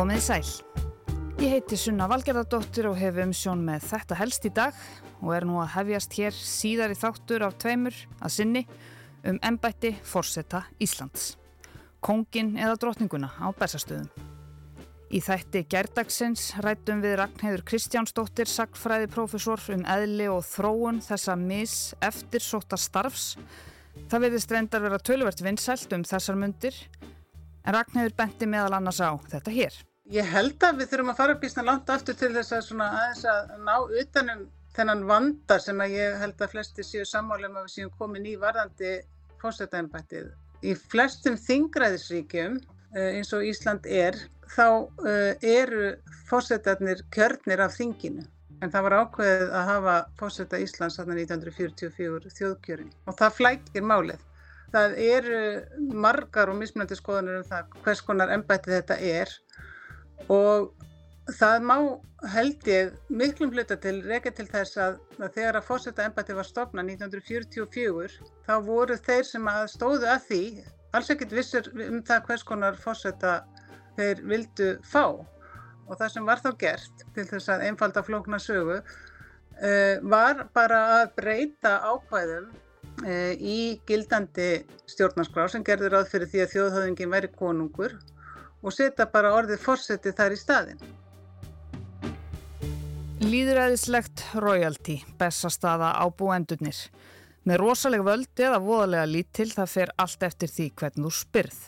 Komið sæl. Ég heiti Sunna Valgerðardóttir og hef umsjón með þetta helst í dag og er nú að hefjast hér síðar í þáttur af tveimur að sinni um ennbætti Forsetta Íslands. Kongin eða drotninguna á Bersastöðum. Í þætti gerdagsins rættum við Ragnheiður Kristjánsdóttir, sagfræðiprofessor um eðli og þróun þessa mis eftir sóta starfs. Það verðist reyndar vera tölvert vinsælt um þessar myndir en Ragnheiður benti meðal annars á þetta hér. Ég held að við þurfum að fara svona langt aftur til þess að svona aðeins að ná utanum þennan vanda sem að ég held að flesti séu sammálum að við séum komin í varðandi fósættaembættið. Í flestum þingræðisríkjum eins og Ísland er þá uh, eru fósettarnir kjörnir af þinginu en það var ákveðið að hafa fósetta Íslands þarna 1944 þjóðkjörin og það flækir málið. Það eru margar og mismunandi skoðanir um það hvers konar ennbætti þetta er og það má held ég miklum hluta til reyka til þess að, að þegar að fósetta ennbætti var stofna 1944 þá voru þeir sem að stóðu að því alls ekkert vissur um það hvers konar fósetta þeir vildu fá. Og það sem var þá gert til þess að einfalda flókna sögu uh, var bara að breyta ákvæðum uh, í gildandi stjórnarskrá sem gerður ráð fyrir því að þjóðhauðingin væri konungur og setja bara orðið fórseti þar í staðin. Líðræðislegt royalty, bestastaða á búendurnir. Með rosalega völd eða voðalega lítil það fer allt eftir því hvernig þú spyrð.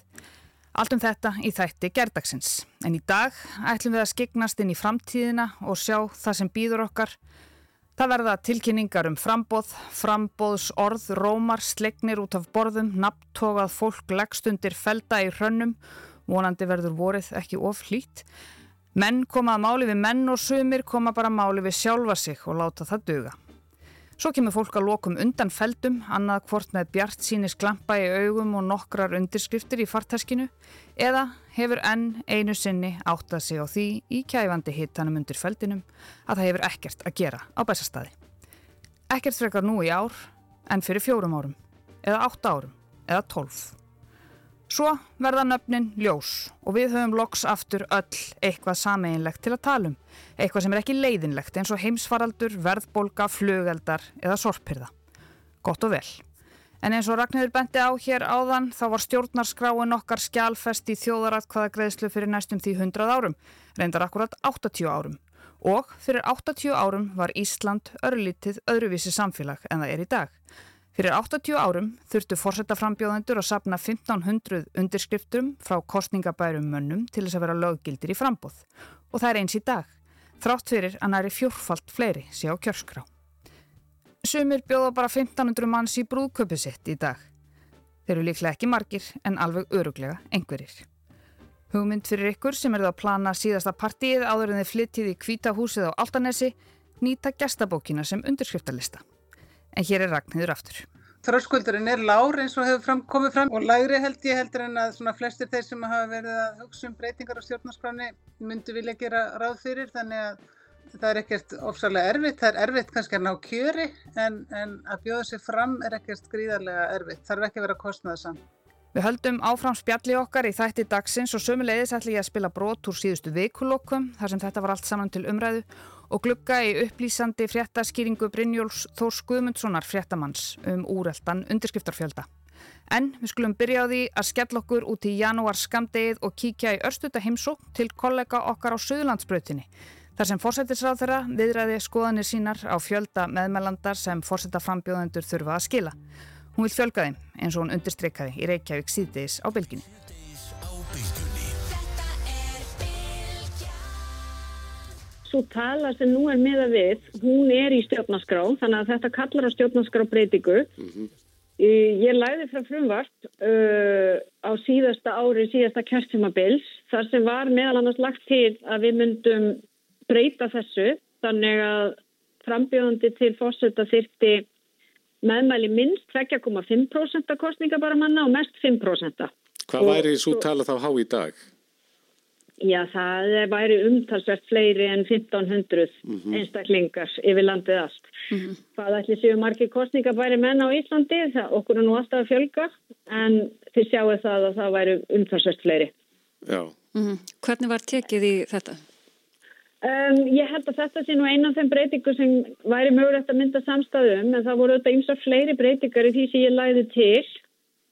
Allt um þetta í þætti gerdagsins. En í dag ætlum við að skiknast inn í framtíðina og sjá það sem býður okkar. Það verða tilkynningar um frambóð, frambóðs orð, rómar, slegnir út af borðum, nabbtógað fólk, legstundir, felda í hrönnum, vonandi verður vorið ekki of hlýtt. Menn koma að máli við menn og sumir koma bara að máli við sjálfa sig og láta það duga. Svo kemur fólk að lokum undan feldum, annað hvort með bjart sínis glampa í augum og nokkrar undirskriftir í fartaskinu eða hefur enn einu sinni áttað sig á því í kæfandi hittanum undir feldinum að það hefur ekkert að gera á bæsastadi. Ekkert frekar nú í ár en fyrir fjórum árum, eða átta árum, eða tólf. Svo verða nöfnin ljós og við höfum loks aftur öll eitthvað sameinlegt til að tala um. Eitthvað sem er ekki leiðinlegt eins og heimsfaraldur, verðbolga, flugeldar eða sorpirða. Gott og vel. En eins og Ragnhildur benti á hér áðan þá var stjórnarskráin okkar skjálfest í þjóðaratkvaða greiðslu fyrir næstum því 100 árum, reyndar akkurat 80 árum. Og fyrir 80 árum var Ísland örlítið öðruvísi samfélag en það er í dag. Fyrir 80 árum þurftu fórsetaframbjóðendur að sapna 1500 undirskriftum frá kostningabærum mönnum til þess að vera löggildir í frambóð. Og það er eins í dag, þrátt fyrir að næri fjórfalt fleiri sé á kjörskrá. Sumir bjóða bara 1500 manns í brúðköpu sitt í dag. Þeir eru líklega ekki margir en alveg öruglega einhverjir. Hugmynd fyrir ykkur sem eru að plana síðasta partíið áður en þið flyttið í kvítahúsið á Altanesi nýta gestabókina sem undirskriftalista. En hér er Ragnhildur aftur. Þröskuldurinn er lár eins og hefur fram, komið fram og lægri held ég heldur en að flestir þeir sem hafa verið að hugsa um breytingar á stjórnarskráni myndu vilja gera ráð fyrir þannig að það er ekkert ofsalega erfitt. Það er erfitt kannski að ná kjöri en, en að bjóða sig fram er ekkert gríðarlega erfitt. Það er ekki að vera kostnaðsamt. Við höldum áfram spjalli okkar í þætti dagsins og sömulegðis ætla ég að spila brot úr síðustu vikulokkum þar sem þetta var allt saman til umræðu og glugga í upplýsandi fréttaskýringu Brynjóls Þórs Guðmundssonar fréttamanns um úreldan undirskriftarfjölda. En við skulum byrja á því að skell okkur út í janúar skamdegið og kíkja í örstuta heimsó til kollega okkar á Suðlandsbrautinni. Þar sem fórsættisráð þeirra viðræði skoðanir sínar á fjölda meðmelandar sem fórsættaframbjóðendur þurfa að skila. Hún vil fjölga þeim eins og hún undirstreikaði í Reykjavík síðdeis á bylginni. Svo tala sem nú er miða við, hún er í stjórnarskrá, þannig að þetta kallar á stjórnarskrá breytingu. Mm -hmm. Ég læði frá frumvart uh, á síðasta ári, síðasta kjörtumabils, þar sem var meðal annars lagt til að við myndum breyta þessu, þannig að frambjóðandi til fórsetta þyrti meðmæli minnst 2,5% kostninga bara manna og mest 5%. Hvað væri svo tala þá há í dag? Já, það væri umtalsvert fleiri en 1500 mm -hmm. einstaklingar yfir landið allt. Mm -hmm. Það ætli séu margir kostningar bæri menn á Íslandi, það okkur er nú alltaf að fjölga, en þið sjáu það að það væri umtalsvert fleiri. Já, Mm -hmm. Hvernig var tekið í þetta? Um, ég held að þetta sé nú einan þeim breytingu sem væri mögulegt að mynda samstæðum en það voru auðvitað ymsa fleiri breytingar í því sem ég læði til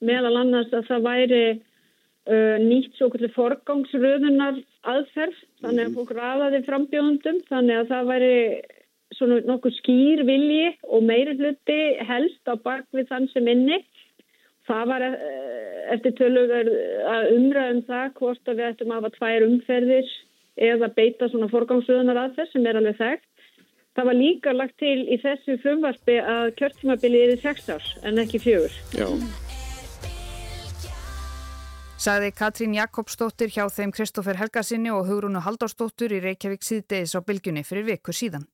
meðal annars að það væri nýtt svo kvöldi forgangsröðunar aðferð þannig að fólk rafaði frambjóðundum þannig að það væri svona nokkuð skýr vilji og meiri hluti helst á bakvið þann sem inni það var uh, eftir tölugar að umræðum það hvort að við ættum að hafa tvær umferðir eða beita svona forgámsöðunar aðferð sem er alveg þekkt. Það var líka lagt til í þessu frumvarfi að kjörtímabilið er í 6 árs en ekki fjögur. Já. Sagði Katrín Jakobsdóttir hjá þeim Kristófer Helgarsinni og Hugrúnu Haldársdóttur í Reykjavík síðdeis á bylgjunni fyrir viku síðan.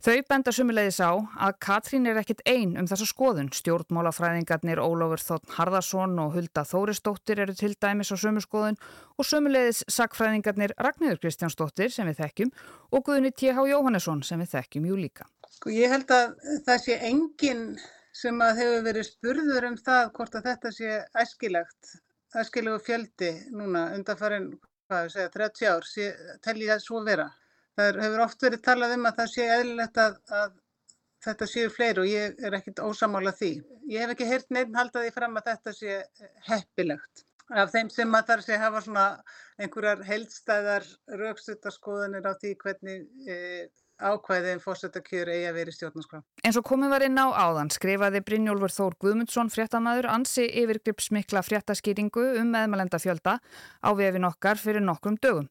Þau benda sumulegis á að Katrín er ekkit einn um þessa skoðun. Stjórnmálafræðingarnir Ólafur Þóttn Harðarsson og Hulda Þóristóttir eru til dæmis á sömu skoðun og sumulegis sakfræðingarnir Ragnhildur Kristjánsdóttir sem við þekkjum og Guðni T.H. Jóhannesson sem við þekkjum jú líka. Sko ég held að það sé enginn sem að hefur verið spurður um það hvort að þetta sé æskilegt, æskilegu fjöldi núna ég segja, 30 ár, telli það svo vera. Það hefur oft verið talað um að það sé eðlilegt að, að þetta séu fleiri og ég er ekkit ósamála því. Ég hef ekki heyrt neitt halda því fram að þetta sé heppilegt. Af þeim sem að þar sé hafa svona einhverjar heildstæðar raukstutaskoðanir á því hvernig e, ákvæðið fórsetakjör eigi að vera í stjórnarskrá. En svo komum við inn á áðan skrifaði Brynjólfur Þór Guðmundsson fréttamaður ansi yfirgripsmikla fréttaskýringu um meðmælenda fjölda á vefin okkar fyrir nokkrum dögum.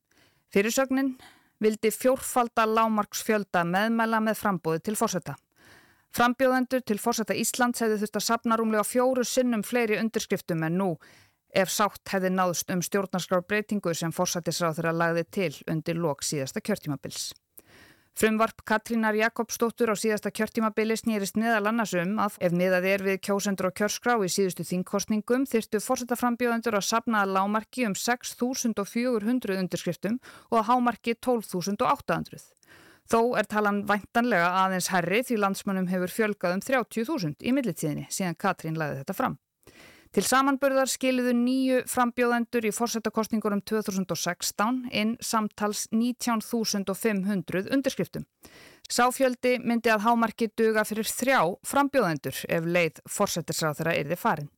Fyrirsögnin vildi fjórfalda lámarksfjölda meðmæla með frambóði til fórseta. Frambjóðendur til fórseta Íslands hefði þurft að sapna rúmlega fjóru sinnum fleiri undirskriftum en nú ef sátt hefði náðust um stjórnarskrár breytingu sem fórsetisráð þeirra lagði til undir lok síðasta kjörtímabils. Frumvarp Katrínar Jakobsdóttur á síðasta kjörtímabili snýrist meðal annars um að ef miðað er við kjósendur og kjörskrá í síðustu þingkostningum þyrstu fórsetaframbjóðendur að sapna að lámarki um 6.400 undirskriftum og að hámarki 12.800. Þó er talan væntanlega aðeins herri því landsmönnum hefur fjölgað um 30.000 í millitíðinni síðan Katrín lagði þetta fram. Til samanburðar skiliðu nýju frambjóðendur í fórsetakostningurum 2016 inn samtals 19.500 undirskriftum. Sáfjöldi myndi að hámarki duga fyrir þrjá frambjóðendur ef leið fórsetisráð þeirra erði farin.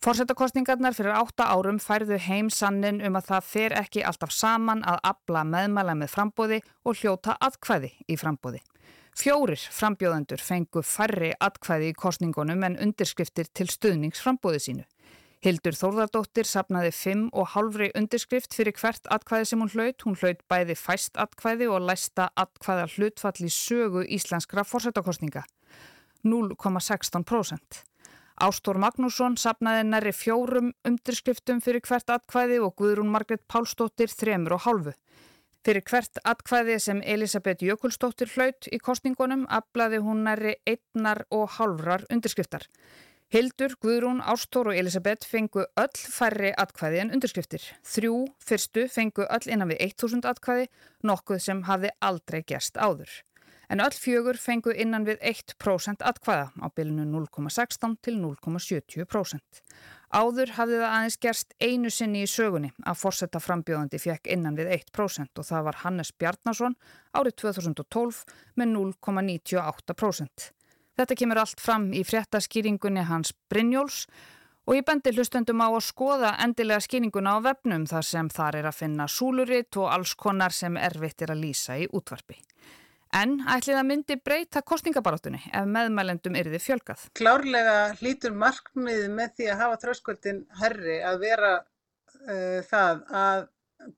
Fórsetakostningarnar fyrir átta árum færðu heim sannin um að það fer ekki alltaf saman að abla meðmæla með frambóði og hljóta aðkvæði í frambóði. Fjórir frambjóðendur fengu færri atkvæði í kostningunum en undirskriftir til stuðnings frambóði sínu. Hildur Þórðardóttir sapnaði fimm og halvri undirskrift fyrir hvert atkvæði sem hún hlaut. Hún hlaut bæði fæst atkvæði og læsta atkvæða hlutfall í sögu íslenskra fórsetakostninga. 0,16%. Ástór Magnússon sapnaði næri fjórum undirskriftum fyrir hvert atkvæði og Guðrún Margret Pálsdóttir þremur og halvu. Fyrir hvert atkvæði sem Elisabeth Jökulsdóttir hlaut í kostningunum aflaði hún næri einnar og halvrar undirskriftar. Hildur, Guðrún, Ástór og Elisabeth fengu öll færri atkvæði en undirskriftir. Þrjú fyrstu fengu öll innan við 1000 atkvæði, nokkuð sem hafði aldrei gerst áður. En öll fjögur fengu innan við 1% atkvæða á bylunu 0,16 til 0,70%. Áður hafði það aðeins gerst einu sinni í sögunni að fórsetta frambjóðandi fekk innan við 1% og það var Hannes Bjarnason árið 2012 með 0,98%. Þetta kemur allt fram í fréttaskýringunni hans Brynjóls og ég bendi hlustendum á að skoða endilega skýringuna á vefnum þar sem þar er að finna súluritt og alls konar sem erfitt er að lýsa í útvarpi. En ætlið að myndi breyta kostningabarátunni ef meðmælendum þið fjölgað? Klárlega hlýtur markmiði með því að hafa þröskuldin herri að vera uh, það að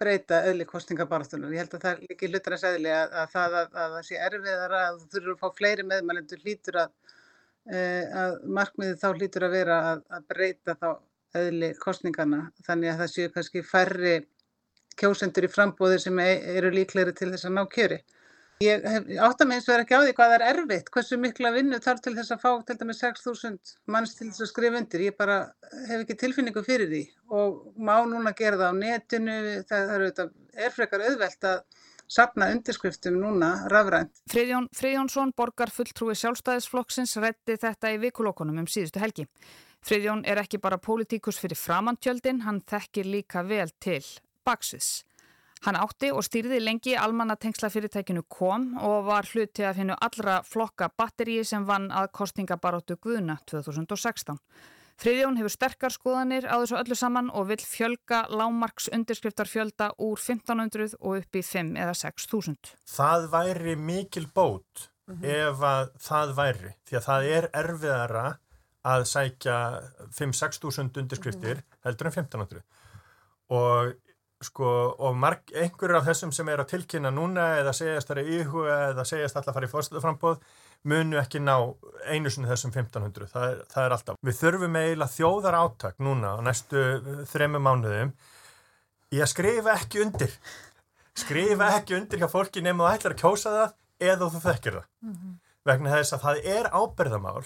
breyta öðli kostningabarátunum. Ég held að það er líki hlutar að segja að, að það að, að það sé erfiðar að þú þurfur að fá fleiri meðmælendur hlýtur að, uh, að markmiði þá hlýtur að vera að breyta þá öðli kostningana. Þannig að það séu kannski færri kjósendur í frambóði sem e, eru líklegri til þess að ná kjöri. Ég átta mig eins og er ekki á því hvað er erfitt, hversu mikla vinnu þarf til þess að fá til dæmis 6.000 manns til þess að skrifa undir. Ég bara hef ekki tilfinningu fyrir því og má núna gera það á netinu, það er, er frekar auðvelt að sapna undirskriftum núna rafrænt. Friðjón Friðjónsson, borgar fulltrúi sjálfstæðisflokksins, reddi þetta í vikulókunum um síðustu helgi. Friðjón er ekki bara pólitíkus fyrir framantjöldin, hann þekkir líka vel til baksviðs. Hann átti og stýrði lengi almannatengsla fyrirtækinu kom og var hluti af hennu allra flokka batteríi sem vann að kostingabaróttu Guðuna 2016. Friðjón hefur sterkar skoðanir á þessu öllu saman og vil fjölga lámarks undirskriftarfjölda úr 1500 og upp í 5 eða 6000. Það væri mikil bót mm -hmm. ef að það væri því að það er erfiðara að sækja 5-6 þúsund undirskriftir mm -hmm. heldur en 1500 og sko og marg, einhverjur af þessum sem er að tilkynna núna eða segjast það er íhuga eða segjast alltaf að fara í fórstæðaframbóð munu ekki ná einu sinni þessum 1500 það er, það er alltaf. Við þurfum eiginlega þjóðar áttak núna á næstu þremu mánuðum. Í að skrifa ekki undir. Skrifa ekki undir hjá fólki nefnum að ætla að kjósa það eða þú þekkir það. Mm -hmm. vegna þess að það er ábyrðamál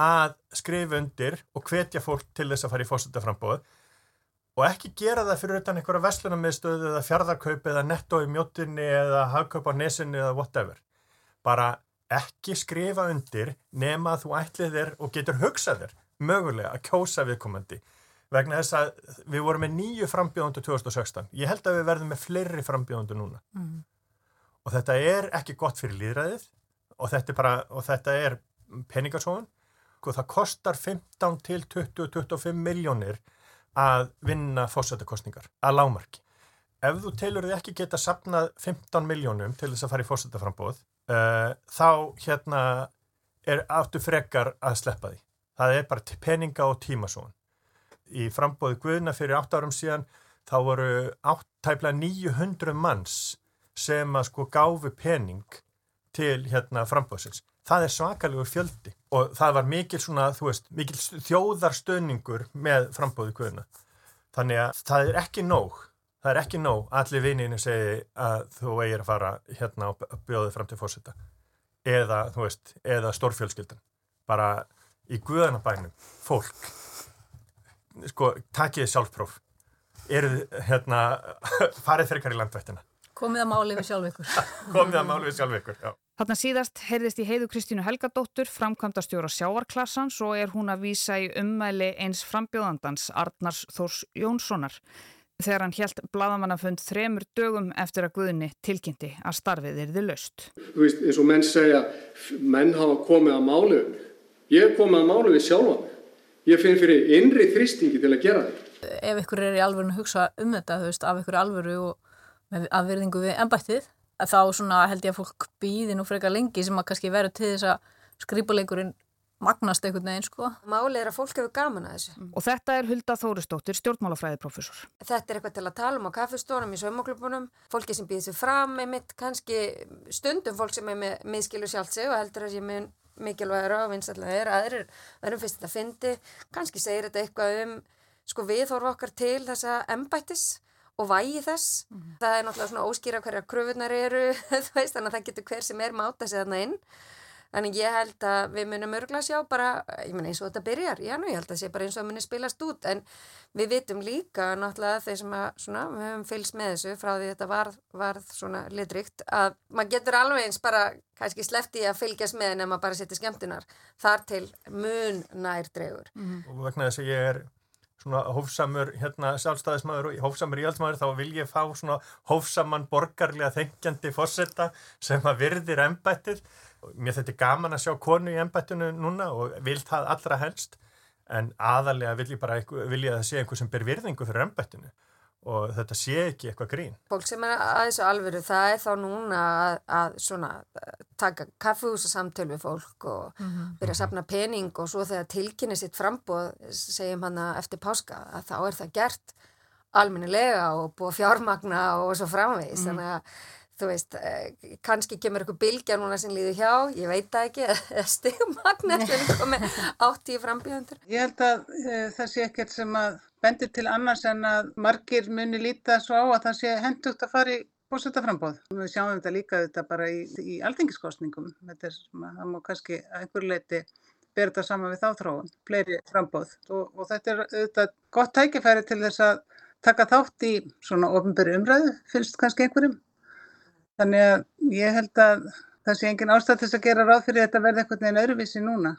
að skrifa undir og hvetja fólk til þess að fara í fósitaframbóð og ekki gera það fyrir utan einhverja vestlunarmiðstöðu eða fjardarkaup eða netto í mjóttinni eða hagkaup á nesinni eða whatever. Bara ekki skrifa undir nema að þú ætlið þér og getur hugsað þér mögulega að kjósa viðkomandi. Vegna þess að við vorum með nýju frambjóðundu 2016 ég held að við verðum með fleiri frambjóðundu núna. Mm. Og þetta er ekki gott fyrir líðræðið og þetta er, bara, og þetta er peningarsóðun og það kostar 15 til 20-25 miljónir að vinna fósættakostningar að lámarki. Ef þú telur þið ekki geta sapnað 15 miljónum til þess að fara í fósættaframbóð uh, eh, þá hérna er áttu frekar að sleppa því. Það er bara peninga og tímasóðun. Í frambóði Guðna fyrir 8 árum síðan þá voru áttæfla 900 manns sem að sko gáfu pening til hérna frambóðsins. Það er svakalegur fjöldi og það var mikil svona, þú veist, mikil þjóðarstöningur með frambóðu kvöðuna. Þannig að það er ekki nóg, það er ekki nóg allir vinninni segi að þú eigir að fara hérna og bjóði fram til fósita eða, þú veist, eða stórfjölskyldan. Bara í guðanabænum, fólk, sko, takiði sjálfpróf, eruð hérna, farið þeirrkar í landvættina Komið að máli við sjálf ykkur. Komið að máli við sjálf ykkur, já. Þarna síðast heyrðist í heiðu Kristínu Helgadóttur, framkvæmda stjóra sjávarklassans og er hún að vísa í ummæli eins frambjóðandans Arnars Þórs Jónssonar þegar hann helt bladamannafund þremur dögum eftir að Guðni tilkynnti að starfið er þið löst. Þú veist, eins og menn segja, menn hafa komið að máli um. Ég hef komið að máli við sjálfan. Ég finn fyrir innri þrýstingi til að gera þetta. Ef ykkur er í alvörinu að hugsa um þetta, þú veist, af ykkur alvöru og með afverðingu við ennbættið þá svona held ég að fólk býði nú frekar lengi sem að kannski verður til þess að skripuleikurinn magnast einhvern veginn sko. Málið er að fólk hefur gaman að þessu. Og þetta er Hulda Þóristóttir, stjórnmálafræðiprofessor. Þetta er eitthvað til að tala um á kaffestónum í saumoklubunum, fólki sem býðir sér fram með mitt, kannski stundum fólk sem er með miðskilu sjálf sig og heldur að ég mun mikilvægur á vinstallega er, aðrir verðum fyrst þetta fyndi, kannski segir þetta eitthvað um sko viðhorfa okkar til þessa embættis og vægi þess. Mm -hmm. Það er náttúrulega svona óskýra hverja kröfunar eru, veist, þannig að það getur hver sem er máta sig þarna inn. Þannig ég held að við munum örgla sjá bara, ég menna eins og þetta byrjar, já nú ég held að það sé bara eins og að muni spilast út, en við vitum líka náttúrulega þeir sem að, svona, við höfum fylgst með þessu frá því þetta varð, varð svona litrikt, að maður getur alveg eins bara, kannski slefti að fylgjast með en að maður bara setja skemmtunar þar til mun nær dregur. Mm -hmm. Og vegna þess að ég er svona hófsamur hérna sjálfstæðismæður og hófsamur íhaldsmæður þá vil ég fá svona hófsaman borgarlega þengjandi fórsetta sem að virðir ennbættið. Mér þetta er gaman að sjá konu í ennbættinu núna og vil það allra helst en aðalega vil ég bara vil ég að það sé einhver sem ber virðingu fyrir ennbættinu og þetta sé ekki eitthvað grín. Fólk sem er að þessu alvöru það er þá núna að, að svona, taka kaffehúsa samtöl við fólk og mm -hmm. byrja að sapna pening og svo þegar tilkynni sitt frambóð segjum hann að eftir páska að þá er það gert almennilega og búið fjármagna og svo framvegis mm -hmm. þannig að þú veist, eh, kannski kemur eitthvað bilgja núna sem líður hjá, ég veit það ekki eða stigmagna átt í frambíðandur. Ég held að e, það sé ekkert sem að bendir til annars en að margir muni líta svo á að það sé hendugt að fara í bósutaframbóð. Við sjáum þetta líka þetta bara í, í aldingiskostningum, þetta er það má kannski að einhver leiti berða þetta saman við þáþróun, fleiri frambóð og, og þetta er auðvitað gott tækifæri til þess að taka þátt í svona ofinberi umræðu, finnst kannski einhverjum Þannig að ég held að það sé engin ástæð til að gera ráð fyrir þetta verði eitthvað neina öðruvísi núna.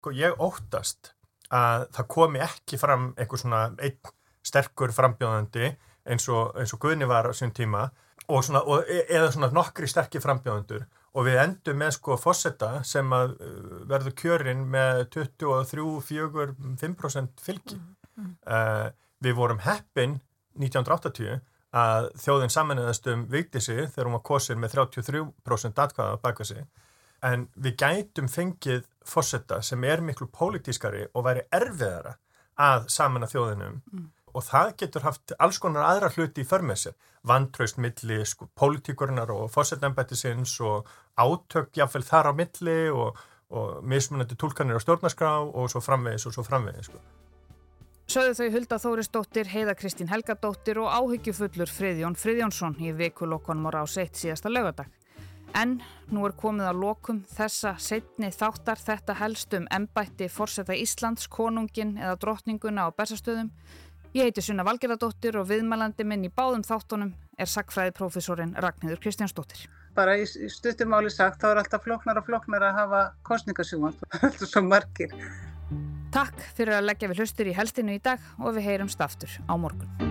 Sko, ég óttast að það komi ekki fram eitthvað svona einn sterkur frambjóðandi eins og, eins og Guðni var á sín tíma og svona, og, e, eða svona nokkri sterkir frambjóðundur og við endum með sko fósetta sem að uh, verður kjörinn með 23, 4, 5% fylgi. Mm, mm. Uh, við vorum heppin 1980 að þjóðin samanleðast um vikti sig þegar hún var kosin með 33% atkvæða baka sig en við gætum fengið fósetta sem er miklu pólitískari og væri erfiðara að samana þjóðinum mm. og það getur haft alls konar aðra hluti í förmessi, vantraust milli sko, pólitíkurinnar og fósettembættisins og átök jáfnveil þar á milli og, og mismunandi tólkanir á stjórnarskrá og svo framvegis og svo framvegis sko. Sögðu þau Hulda Þórisdóttir, Heiða Kristín Helgadóttir og áhyggjufullur Friðjón Friðjónsson í vikulokkonum á rás 1 síðasta lögadag. En nú er komið á lokum þessa setni þáttar þetta helst um ennbætti fórseta Íslands, konungin eða drottninguna á bersastöðum. Ég heiti Sunna Valgerðardóttir og viðmælandi minn í báðum þáttunum er sagfræðiprofessorin Ragnhildur Kristjánsdóttir. Bara í stuttumáli sagt þá er alltaf floknar og floknar að hafa kostningasjúan, alltaf svo margir. Takk fyrir að leggja við hlustur í helstinu í dag og við heyrumst aftur á morgun.